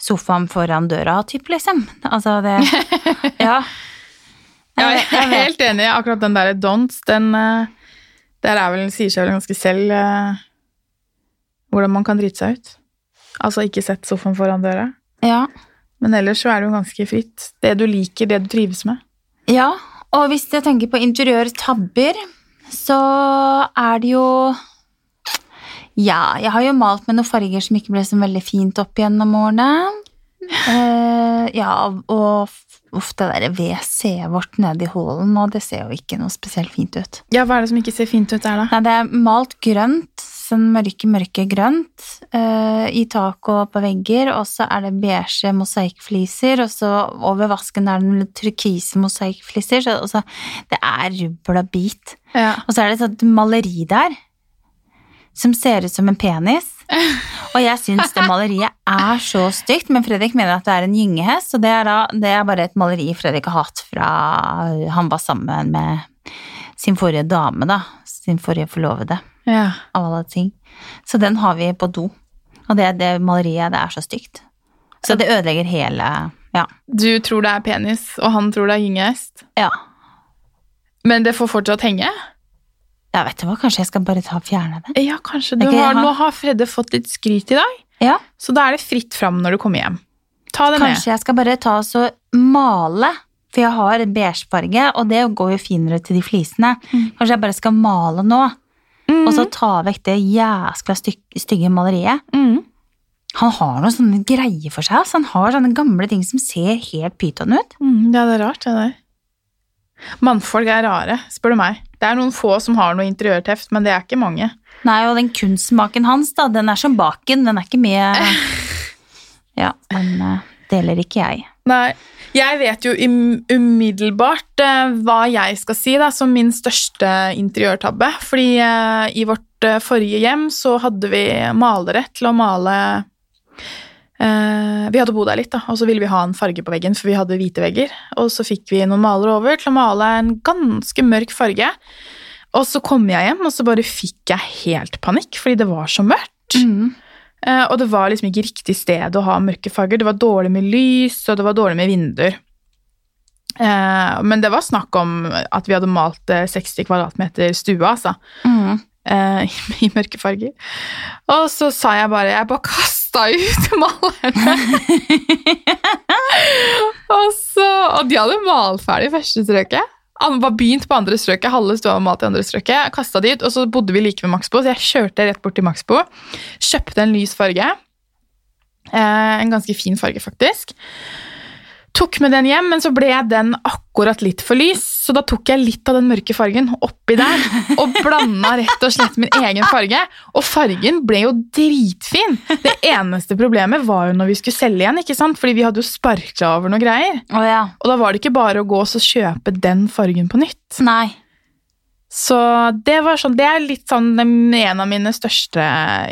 [SPEAKER 1] sofaen foran døra, typ, liksom. Altså det Ja.
[SPEAKER 2] Ja,
[SPEAKER 1] Jeg
[SPEAKER 2] jeg
[SPEAKER 1] jeg
[SPEAKER 2] er helt enig. Akkurat den der don'ts, den eh, Der er vel, sier seg vel ganske selv eh, hvordan man kan drite seg ut. Altså ikke sett sofaen foran døra.
[SPEAKER 1] Ja.
[SPEAKER 2] Men ellers så er det jo ganske fritt. Det du liker, det du trives med.
[SPEAKER 1] ja. Og hvis jeg tenker på interiørtabber, så er det jo Ja, jeg har jo malt med noen farger som ikke ble så veldig fint opp gjennom årene. Uh, ja, og uff, det derre WC vårt nede i hallen nå, det ser jo ikke noe spesielt fint ut.
[SPEAKER 2] Ja, hva er det som ikke ser fint ut der, da?
[SPEAKER 1] Nei, det er malt grønt, sånn mørke, mørke grønt, uh, i tak og på vegger, og så er det beige mosaikkfliser, og så over vasken er det noen turkise mosaikkfliser, så altså, det er rubbel og bit.
[SPEAKER 2] Ja.
[SPEAKER 1] Og så er det et sånt maleri der, som ser ut som en penis. Og jeg syns det maleriet er så stygt, men Fredrik mener at det er en gyngehest, og det er, da, det er bare et maleri Fredrik har hatt fra han var sammen med sin forrige dame, da. Sin forrige forlovede,
[SPEAKER 2] ja.
[SPEAKER 1] av alle ting. Så den har vi på do. Og det, det maleriet, det er så stygt. Så det ødelegger hele Ja.
[SPEAKER 2] Du tror det er penis, og han tror det er gyngehest.
[SPEAKER 1] ja.
[SPEAKER 2] Men det får fortsatt henge?
[SPEAKER 1] Ja, vet du hva, kanskje jeg skal bare ta og fjerne det?
[SPEAKER 2] Ja, kanskje. Du har, Nå har Fredde fått litt skryt i dag,
[SPEAKER 1] Ja.
[SPEAKER 2] så da er det fritt fram når du kommer hjem. Ta det
[SPEAKER 1] Kanskje jeg skal bare ta og så male, for jeg har beigefarge, beige farge, og det går jo finere til de flisene.
[SPEAKER 2] Mm.
[SPEAKER 1] Kanskje jeg bare skal male nå,
[SPEAKER 2] mm.
[SPEAKER 1] og så ta vekk det jæskla stygge maleriet.
[SPEAKER 2] mm.
[SPEAKER 1] Han har noen sånne greier for seg, altså. Han har sånne gamle ting som ser helt pyton ut.
[SPEAKER 2] Mm, ja, det er rart, det der. Mannfolk er rare, spør du meg. Det er noen få som har noe interiørteft, men det er ikke mange.
[SPEAKER 1] Nei, og den kunstsmaken hans, da, den er som baken, den er ikke mye Ja, den eh, deler ikke jeg.
[SPEAKER 2] Nei, jeg vet jo umiddelbart eh, hva jeg skal si da, som min største interiørtabbe. Fordi eh, i vårt forrige hjem så hadde vi malerett til å male Vi hadde bodd der litt, da, og så ville vi ha en farge på veggen, for vi hadde hvite vegger. Og så fikk vi noen malere over til å male en ganske mørk farge. Og så kom jeg hjem, og så bare fikk jeg helt panikk, fordi det var så mørkt.
[SPEAKER 1] Mm.
[SPEAKER 2] Eh, og det var liksom ikke riktig sted å ha mørke farger. Det var dårlig med lys, og det var dårlig med vinduer. Eh, men det var snakk om at vi hadde malt eh, 60 kvadratmeter stue, altså.
[SPEAKER 1] Mm.
[SPEAKER 2] eh, i, mørke farger. Og så sa jeg bare Jeg bare kasta ut malerne. og, så, og de hadde malt ferdig første strøket. Han var begynt på andre strøket, halve stua var malt i andre strøket. Kasta ut, og så bodde vi like ved Maxbo, så jeg kjørte rett bort til Maxbo. Kjøpte en lys farge. Eh, en ganske fin farge, faktisk. Tok med den hjem, men så ble den akkurat litt for lys, så da tok jeg litt av den mørke fargen oppi der og blanda rett og slett min egen farge. Og fargen ble jo dritfin! Det eneste problemet var jo når vi skulle selge igjen, ikke sant? fordi vi hadde jo sparka over noen greier.
[SPEAKER 1] Oh, ja.
[SPEAKER 2] Og da var det ikke bare å gå og så kjøpe den fargen på nytt.
[SPEAKER 1] Nei.
[SPEAKER 2] Så det var sånn, det er litt sånn en av mine største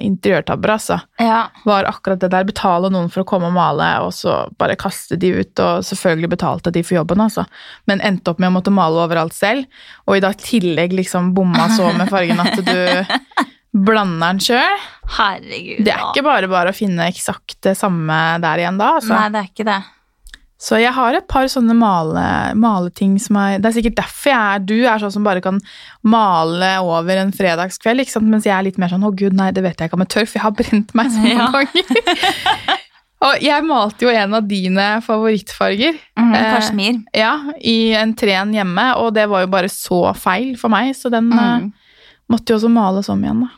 [SPEAKER 2] interiørtabber, altså
[SPEAKER 1] Ja.
[SPEAKER 2] var akkurat det der. Betale noen for å komme og male, og så bare kaste de ut. Og selvfølgelig betalte de for jobben, altså. Men endte opp med å måtte male overalt selv. Og i dag tillegg liksom bomma så med fargen at du blander den sjøl.
[SPEAKER 1] Herregud.
[SPEAKER 2] Det er ikke bare bare å finne eksakt det samme der igjen da, altså.
[SPEAKER 1] Nei, det er ikke det.
[SPEAKER 2] Så jeg har et par sånne male, maleting som er Det er sikkert derfor jeg er Du er sånn som bare kan male over en fredagskveld, ikke sant? mens jeg er litt mer sånn 'Å, gud, nei, det vet jeg ikke om jeg tør', for jeg har brent meg så mange
[SPEAKER 1] Ja.
[SPEAKER 2] ganger. Og jeg malte jo en av dine favorittfarger.
[SPEAKER 1] Mm,
[SPEAKER 2] Eh, Ja, i en tren hjemme, og det var jo bare så feil for meg, så den eh,
[SPEAKER 1] Mm.
[SPEAKER 2] måtte jo også males om igjen, da.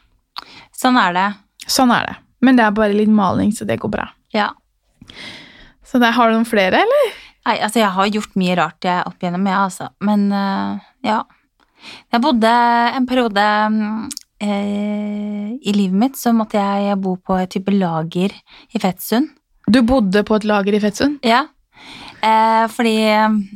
[SPEAKER 1] Sånn er det.
[SPEAKER 2] Sånn er det. Men det er bare litt maling, så det går bra.
[SPEAKER 1] Ja.
[SPEAKER 2] Så der, har du noen flere, eller?
[SPEAKER 1] Nei, altså jeg har gjort mye rart jeg opp igjennom, jeg, altså. Men uh, ja. Jeg bodde en periode eh, I livet mitt så måtte jeg bo på et type lager i Fettsund.
[SPEAKER 2] Du bodde på et lager i Fettsund.
[SPEAKER 1] Ja. Eh, fordi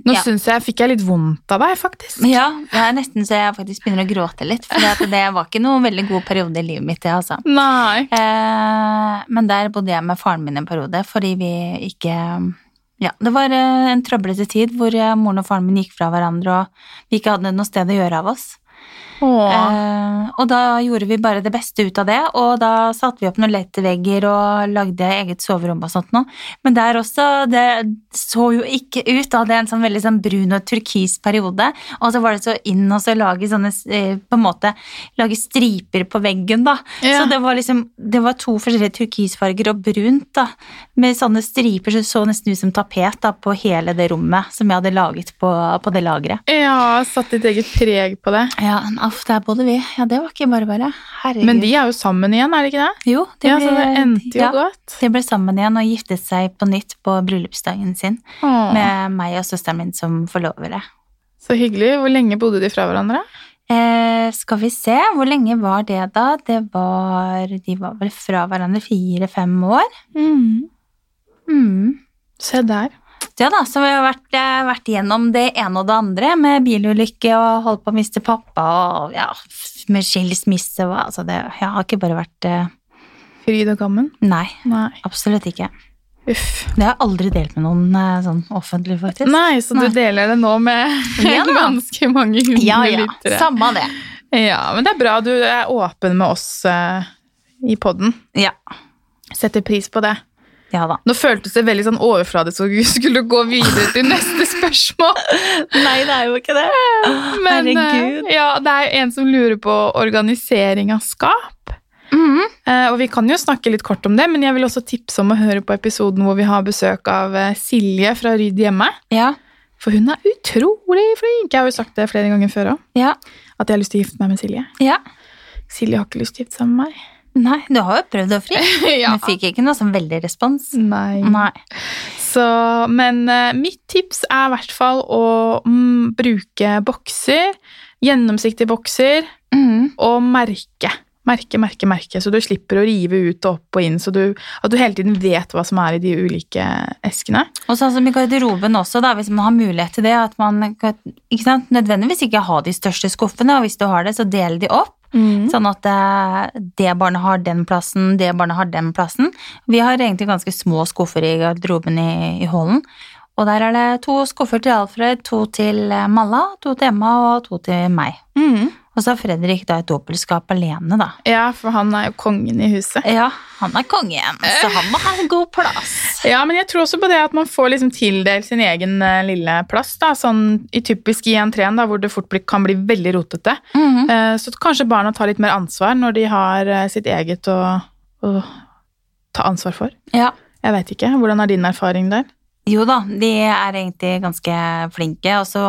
[SPEAKER 2] Nå
[SPEAKER 1] ja.
[SPEAKER 2] syns jeg fikk jeg litt vondt av deg, faktisk.
[SPEAKER 1] ja, det er nesten så jeg faktisk begynner å gråte litt. For det var ikke noen veldig god periode i livet mitt, det, altså.
[SPEAKER 2] Nei.
[SPEAKER 1] Eh, men der bodde jeg med faren min en periode, fordi vi ikke Ja, det var eh, en trøblete tid hvor eh, moren og faren min gikk fra hverandre, og vi ikke hadde noe sted å gjøre av oss. Eh, og da gjorde vi bare det beste ut av det, og da satte vi opp noen lettvegger og lagde eget soverom og sånt noe. Men der også, det så jo ikke ut, da hadde jeg en sånn veldig sånn brun og turkis periode, og så var det så inn og så lage sånne, eh, på en måte, lage striper på veggen da.
[SPEAKER 2] Ja.
[SPEAKER 1] Så det var liksom, det var to forskjellige turkisfarger og brunt da, med sånne striper som så nesten ut som tapet da, på hele det rommet som jeg hadde laget på, på det lageret.
[SPEAKER 2] Ja, satt ditt eget preg på det.
[SPEAKER 1] Ja, aff, der bodde vi. Ja, det var ikke bare bare. Herregud.
[SPEAKER 2] Men de er jo sammen igjen, er det ikke det?
[SPEAKER 1] Jo, de
[SPEAKER 2] Ja, så det endte jo
[SPEAKER 1] ja,
[SPEAKER 2] godt.
[SPEAKER 1] De ble sammen igjen og giftet seg på nytt på bryllupsdagen sin
[SPEAKER 2] Åh,
[SPEAKER 1] med meg og søsteren min som forlovere.
[SPEAKER 2] Så hyggelig. Hvor lenge bodde de fra hverandre?
[SPEAKER 1] Eh, skal vi se, hvor lenge var det da? Det var De var vel fra hverandre fire-fem år. Mm.
[SPEAKER 2] Se der.
[SPEAKER 1] Ja da, vi har vært, eh, vært gjennom det ene og det andre med bilulykke og holdt på å miste pappa og ja, med skilsmisse og altså det Jeg har ikke bare vært eh,
[SPEAKER 2] Fryd og gammen?
[SPEAKER 1] Nei,
[SPEAKER 2] Nei.
[SPEAKER 1] absolutt ikke.
[SPEAKER 2] Uff.
[SPEAKER 1] Det har jeg aldri delt med noen eh, sånn offentlig, faktisk.
[SPEAKER 2] Nei, så
[SPEAKER 1] Nei.
[SPEAKER 2] du deler det nå med
[SPEAKER 1] Ja
[SPEAKER 2] ganske mange hundre
[SPEAKER 1] Ja, ja.
[SPEAKER 2] lyttere.
[SPEAKER 1] Samme det.
[SPEAKER 2] Ja, men det er bra du er åpen med oss uh, i podden.
[SPEAKER 1] Ja.
[SPEAKER 2] Setter pris på det.
[SPEAKER 1] Ja da.
[SPEAKER 2] Nå føltes det veldig sånn overfladisk, vi skulle gå videre til neste spørsmål.
[SPEAKER 1] Nei, det er jo ikke det.
[SPEAKER 2] Men eh,
[SPEAKER 1] Herregud.
[SPEAKER 2] ja, det er en som lurer på organisering av skap.
[SPEAKER 1] Mhm.
[SPEAKER 2] Eh, og vi kan jo snakke litt kort om det, men jeg vil også tipse om å høre på episoden hvor vi har besøk av eh, Silje fra Rydd hjemme.
[SPEAKER 1] Ja.
[SPEAKER 2] For hun er utrolig flink. Jeg har jo sagt det flere ganger før òg.
[SPEAKER 1] Ja.
[SPEAKER 2] At jeg har lyst til å gifte meg med Silje.
[SPEAKER 1] ja.
[SPEAKER 2] Silje har ikke lyst til å gifte seg med meg.
[SPEAKER 1] Nei, du har jo prøvd å fri,
[SPEAKER 2] ja.
[SPEAKER 1] men fikk ikke noe sånn veldig respons.
[SPEAKER 2] Nei.
[SPEAKER 1] Nei.
[SPEAKER 2] Så, men uh, mitt tips er i hvert fall å mm, bruke bokser, gjennomsiktige bokser,
[SPEAKER 1] mm.
[SPEAKER 2] og merke. Merke, merke, merke, så du slipper å rive ut og opp og inn, så du, at du hele tiden vet hva som er i de ulike eskene.
[SPEAKER 1] Og sånn som i garderoben også, da, hvis man har mulighet til det, at man ikke sant, nødvendigvis ikke ha de største skuffene, og hvis du har det, så del de opp. Sånn at eh, det barnet har den plassen, det barnet har den plassen. Vi har egentlig ganske små skuffer i garderoben i, i hallen. Og der er det to skuffer til Alfred, to til eh, Malla, to til Emma og to til meg.
[SPEAKER 2] Mm.
[SPEAKER 1] Og så har Fredrik da et dobbeltskap alene, da.
[SPEAKER 2] Ja, for han er jo kongen i huset.
[SPEAKER 1] Ja, han er kongen, så han må ha en god plass.
[SPEAKER 2] Ja, men jeg tror også på det at man får liksom tildelt sin egen eh, lille plass. da, sånn i Typisk i entreen, da, hvor det fort kan bli veldig rotete.
[SPEAKER 1] Mm
[SPEAKER 2] -hmm. Så kanskje barna tar litt mer ansvar når de har eh, sitt eget å, å ta ansvar for.
[SPEAKER 1] Ja.
[SPEAKER 2] Jeg veit ikke. Hvordan er din erfaring der?
[SPEAKER 1] Jo da, de er egentlig ganske flinke, og så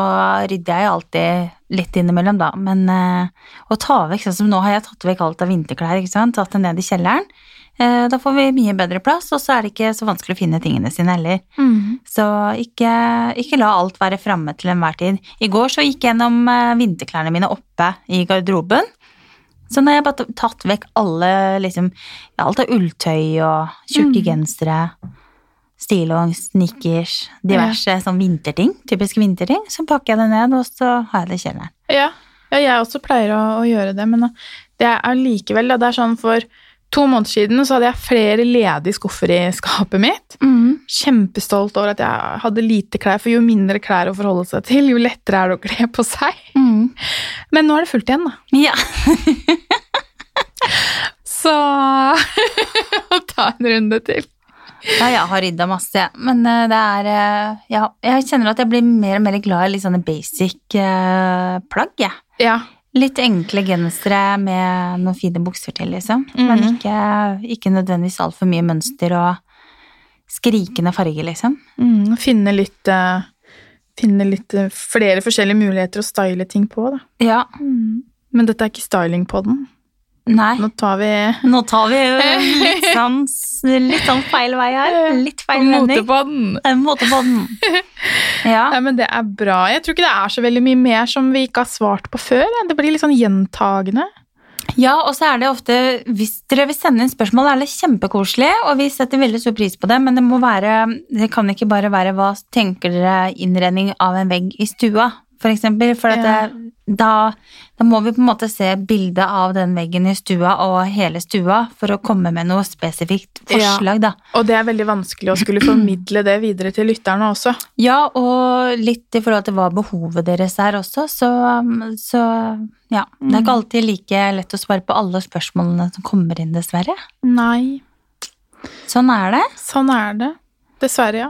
[SPEAKER 1] rydder jeg jo alltid litt innimellom, da. Men eh, å ta vekk, sånn som nå har jeg tatt vekk alt av vinterklær, ikke sant, tatt det ned i kjelleren. Eh, da får vi mye bedre plass, og så er det ikke så vanskelig å finne tingene sine heller. Så ikke, ikke la alt være framme til enhver tid. I går så gikk jeg gjennom eh, vinterklærne mine oppe i garderoben. Så nå har jeg bare tatt vekk alle liksom, ja, alt av ulltøy og tjukke
[SPEAKER 2] Mm.
[SPEAKER 1] gensere, stillongs, snickers, diverse sånn vinterting, typiske vinterting. Så pakker jeg det ned, og så har jeg det i kjelleren.
[SPEAKER 2] Ja, ja jeg også pleier å, å gjøre det, men det er likevel da, det er sånn for to måneder siden så hadde jeg flere ledige skuffer i skapet mitt. Kjempestolt over at jeg hadde lite klær, for jo mindre klær å forholde seg til, jo lettere er det å kle på seg.
[SPEAKER 1] Mm.
[SPEAKER 2] Men nå er det fullt igjen, da.
[SPEAKER 1] Ja.
[SPEAKER 2] Så ta en runde til.
[SPEAKER 1] Ja, jeg har rydda masse, men eh, det er eh, Ja, jeg kjenner at jeg blir mer og mer glad i litt sånne basic eh, plagg, jeg.
[SPEAKER 2] Ja.
[SPEAKER 1] Litt enkle gensere med noen fine bukser til, liksom. Men
[SPEAKER 2] Mhm.
[SPEAKER 1] ikke, ikke nødvendigvis altfor mye mønster og skrikende farger, liksom.
[SPEAKER 2] Mm, finne litt uh, Finne litt flere forskjellige muligheter å style ting på, da.
[SPEAKER 1] Ja.
[SPEAKER 2] Men dette er ikke styling på den.
[SPEAKER 1] Nei.
[SPEAKER 2] Nå tar vi
[SPEAKER 1] Nå tar vi litt sånn, litt sånn feil vei her. Litt feil vending. måte på den. Ja.
[SPEAKER 2] Nei, men det er bra. Jeg tror ikke det er så veldig mye mer som vi ikke har svart på før. Det blir litt sånn gjentagende.
[SPEAKER 1] Ja, og så er det ofte, hvis dere vil sende inn spørsmål, er det kjempekoselig, og vi setter veldig stor pris på det, men det må være, det kan ikke bare være hva tenker dere innredning av en vegg i stua, for eksempel, for
[SPEAKER 2] Ja.
[SPEAKER 1] det, da, da må vi på en måte se bildet av den veggen i stua og hele stua for å komme med noe spesifikt forslag, da.
[SPEAKER 2] Og det er veldig vanskelig å skulle formidle det videre til lytterne også.
[SPEAKER 1] Ja, og litt i forhold til hva behovet deres er også, så, så ja, det er ikke alltid like lett å svare på alle spørsmålene som kommer inn, dessverre.
[SPEAKER 2] Nei,
[SPEAKER 1] Sånn er det.
[SPEAKER 2] sånn er det. Dessverre, ja.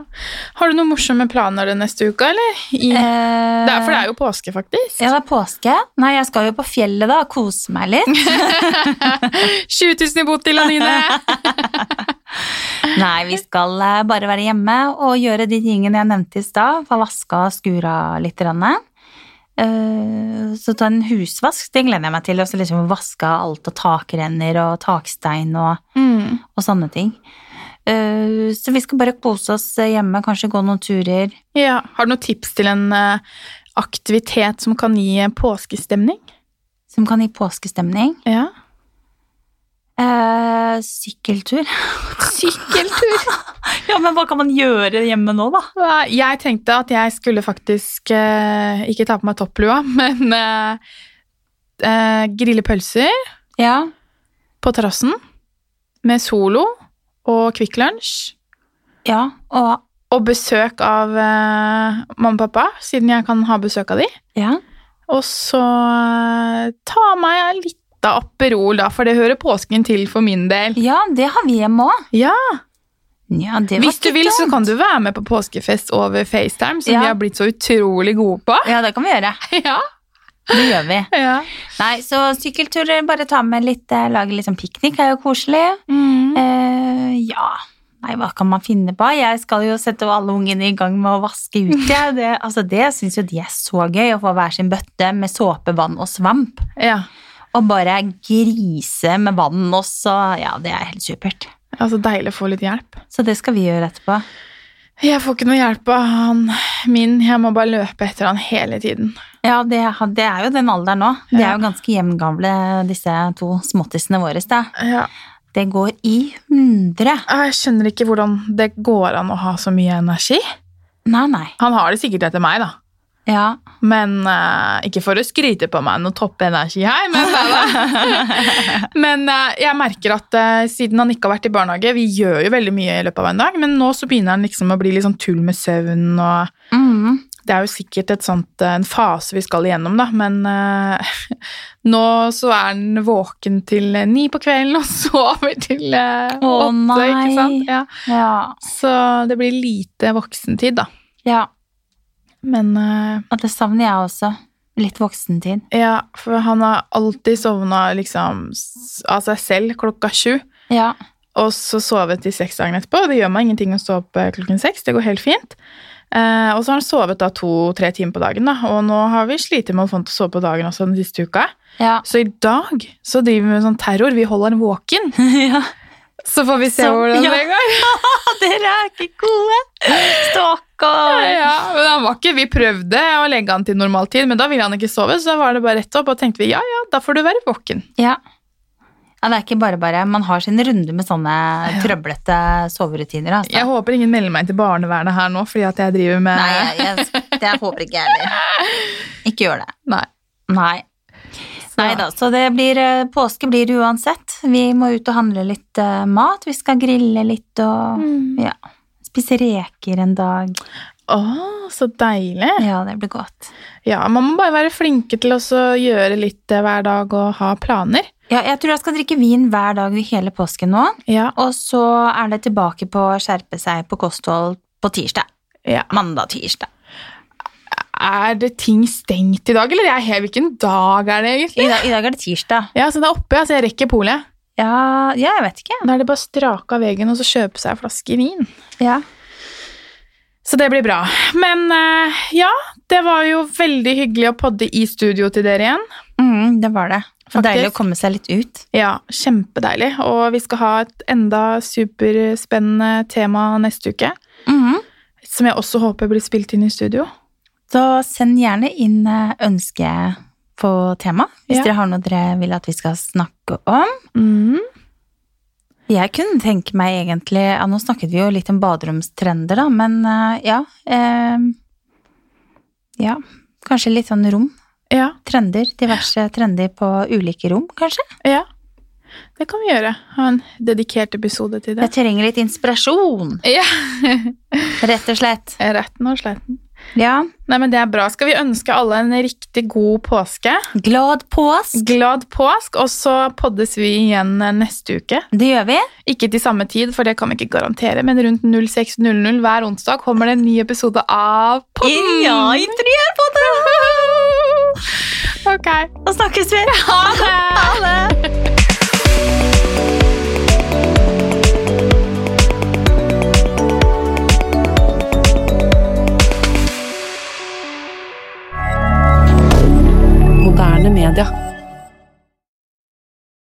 [SPEAKER 2] Har du noen morsomme planer den neste uka, eller? I, det er, for det er jo påske, faktisk.
[SPEAKER 1] Ja, det er påske. Nei, jeg skal jo på fjellet da, og kose meg litt.
[SPEAKER 2] 20 000 i bot til Anine!
[SPEAKER 1] Nei, vi skal eh, bare være hjemme og gjøre de tingene jeg nevnte i stad. Få vaska og skura litt. Eh, Så ta en husvask, det gleder jeg meg til. Og så liksom vaske alt av takrenner og takstein og,
[SPEAKER 2] Mm.
[SPEAKER 1] og sånne ting. Eh, Så vi skal bare kose oss hjemme, kanskje gå noen turer.
[SPEAKER 2] Ja. Har du noen tips til en eh, aktivitet som kan gi påskestemning?
[SPEAKER 1] Som kan gi påskestemning.
[SPEAKER 2] Ja.
[SPEAKER 1] Eh, sykkeltur.
[SPEAKER 2] Sykkeltur.
[SPEAKER 1] Ja, men hva kan man gjøre hjemme nå, da?
[SPEAKER 2] Jeg tenkte at jeg skulle faktisk eh, ikke ta på meg topplua, men eh, eh, grille pølser
[SPEAKER 1] Ja.
[SPEAKER 2] på terrassen med Solo og Kvikk Lunsj.
[SPEAKER 1] Ja, og
[SPEAKER 2] Og besøk av eh, mamma og pappa, siden jeg kan ha besøk av de.
[SPEAKER 1] Ja.
[SPEAKER 2] Og så eh, ta meg litt av Aperol, da, for det hører påsken til for min del.
[SPEAKER 1] Ja, det har vi hjemme òg.
[SPEAKER 2] Ja,
[SPEAKER 1] Ja, det var
[SPEAKER 2] Hvis du vil, så kan du være med på påskefest over FaceTime, som vi har blitt så utrolig gode på.
[SPEAKER 1] Ja, det kan vi gjøre.
[SPEAKER 2] Ja.
[SPEAKER 1] Det gjør vi.
[SPEAKER 2] ja.
[SPEAKER 1] Nei, så sykkelturer, bare ta med litt, eh, lage litt sånn piknik, er jo koselig.
[SPEAKER 2] Mm.
[SPEAKER 1] Eh, ja, nei, hva kan man finne på? Jeg skal jo sette alle ungene i gang med å vaske ut, Ja. Det, altså, det syns jo de er så gøy, å få hver sin bøtte med såpe, vann og svamp.
[SPEAKER 2] ja.
[SPEAKER 1] Og bare grise med vann også. Ja, det er helt supert.
[SPEAKER 2] Altså, deilig å få litt hjelp.
[SPEAKER 1] Så det skal vi gjøre etterpå.
[SPEAKER 2] Jeg får ikke noe hjelp av han min. Jeg må bare løpe etter han hele tiden.
[SPEAKER 1] Ja, det, det er jo den alderen nå. De er jo ganske jevngamle, disse to småttisene våre. Da.
[SPEAKER 2] Ja.
[SPEAKER 1] Det går i hundre.
[SPEAKER 2] Jeg skjønner ikke hvordan det går an å ha så mye energi.
[SPEAKER 1] Nei, nei.
[SPEAKER 2] Han har det sikkert etter meg, da.
[SPEAKER 1] Ja.
[SPEAKER 2] Men uh, Ikke for å skryte på meg noe toppenergi her, men, men uh, jeg merker at uh, siden han ikke har vært i barnehage Vi gjør jo veldig mye i løpet av en dag, men nå så begynner han liksom å bli litt sånn tull med søvn og
[SPEAKER 1] Mm.
[SPEAKER 2] Det er jo sikkert et sånt, eh, en fase vi skal igjennom, da, men uh, nå så er den våken til eh, ni på kvelden og sover til
[SPEAKER 1] uh,
[SPEAKER 2] åtte, ikke sant? Ja.
[SPEAKER 1] Ja.
[SPEAKER 2] Så det blir lite voksentid, da.
[SPEAKER 1] ja.
[SPEAKER 2] Men uh,
[SPEAKER 1] Og det savner jeg også. Litt voksentid.
[SPEAKER 2] ja, for han har alltid sovna liksom av seg selv klokka sju.
[SPEAKER 1] Ja.
[SPEAKER 2] Og så sovet i seks dager etterpå. Det gjør meg ingenting å stå opp klokken seks. Det går helt fint. Eh, og så har han sovet da to-tre timer på dagen, da. Og nå har vi slitt med å få han til å sove på dagen også den siste uka.
[SPEAKER 1] Ja.
[SPEAKER 2] Så i dag så driver vi med sånn terror. Vi holder han våken.
[SPEAKER 1] ja.
[SPEAKER 2] Så får vi se
[SPEAKER 1] Så-
[SPEAKER 2] hvordan
[SPEAKER 1] ja.
[SPEAKER 2] det går.
[SPEAKER 1] Dere er ikke gode! Stakkar!
[SPEAKER 2] Ja, men han var ikke, Vi prøvde å legge han til normal tid, men da ville han ikke sove. Så da var det bare rett opp, og tenkte vi ja, ja, da får du være våken.
[SPEAKER 1] Ja. Ja. Det er ikke bare bare. Man har sin runde med sånne trøblete soverutiner. Altså.
[SPEAKER 2] Jeg håper ingen melder meg til barnevernet her nå, fordi at jeg driver med
[SPEAKER 1] Nei, jeg, jeg, det håper ikke jeg heller. Ikke gjør det.
[SPEAKER 2] Nei.
[SPEAKER 1] Nei. Nei da, så det blir, eh, påske blir det uansett. Vi må ut og handle litt eh, mat. Vi skal grille litt og
[SPEAKER 2] Mm.
[SPEAKER 1] ja, spise reker en dag.
[SPEAKER 2] Å, så deilig.
[SPEAKER 1] Ja, det blir godt.
[SPEAKER 2] Ja, man må bare være flinke til å gjøre litt eh, hver dag og ha planer.
[SPEAKER 1] Ja, jeg tror jeg skal drikke vin hver dag i hele påsken nå.
[SPEAKER 2] Ja.
[SPEAKER 1] Og så er det tilbake på å skjerpe seg på kosthold på tirsdag.
[SPEAKER 2] ja.
[SPEAKER 1] Mandag-tirsdag.
[SPEAKER 2] Er det ting stengt i dag, eller jeg, jeg, hvilken dag er det
[SPEAKER 1] I,
[SPEAKER 2] egentlig?
[SPEAKER 1] dag- I dag er det tirsdag.
[SPEAKER 2] Ja, så det er oppe, så jeg rekker polet.
[SPEAKER 1] Ja, ja, jeg vet ikke.
[SPEAKER 2] Da er det bare å strake av veggen og så kjøpe seg en flaske vin.
[SPEAKER 1] Ja.
[SPEAKER 2] Så det blir bra. Men eh, ja, det var jo veldig hyggelig å podde i studio til dere igjen.
[SPEAKER 1] Mm, det var det.
[SPEAKER 2] Faktisk.
[SPEAKER 1] deilig å komme seg litt ut.
[SPEAKER 2] Ja, kjempedeilig. Og vi skal ha et enda superspennende tema neste uke.
[SPEAKER 1] Mhm.
[SPEAKER 2] Som jeg også håper blir spilt inn i studio.
[SPEAKER 1] Så send gjerne inn eh, ønske på tema, hvis
[SPEAKER 2] Ja.
[SPEAKER 1] dere har noe dere vil at vi skal snakke om.
[SPEAKER 2] Mm.
[SPEAKER 1] Jeg kunne tenke meg egentlig ja, Nå snakket vi jo litt om baderomstrender, da, men eh, ja eh, Ja, kanskje litt sånn rom.
[SPEAKER 2] Ja,
[SPEAKER 1] Trender. Diverse trender på ulike rom, kanskje.
[SPEAKER 2] ja. Det kan vi gjøre. Ha en dedikert episode til det.
[SPEAKER 1] Jeg trenger litt inspirasjon,
[SPEAKER 2] Ja,
[SPEAKER 1] rett og slett.
[SPEAKER 2] Retten og sletten.
[SPEAKER 1] Ja.
[SPEAKER 2] Nei, men det er bra. Skal vi ønske alle en riktig god påske?
[SPEAKER 1] Glad påsk!
[SPEAKER 2] Glad påsk, og så poddes vi igjen neste uke.
[SPEAKER 1] Det gjør vi.
[SPEAKER 2] Ikke til samme tid, for det kan vi ikke garantere, men rundt 06.00 hver onsdag kommer det en ny episode av Podden!
[SPEAKER 1] Ja, interiørpodden!
[SPEAKER 2] Ok.
[SPEAKER 1] Da snakkes vi.
[SPEAKER 2] Ha det!
[SPEAKER 1] Ha det! moderne media.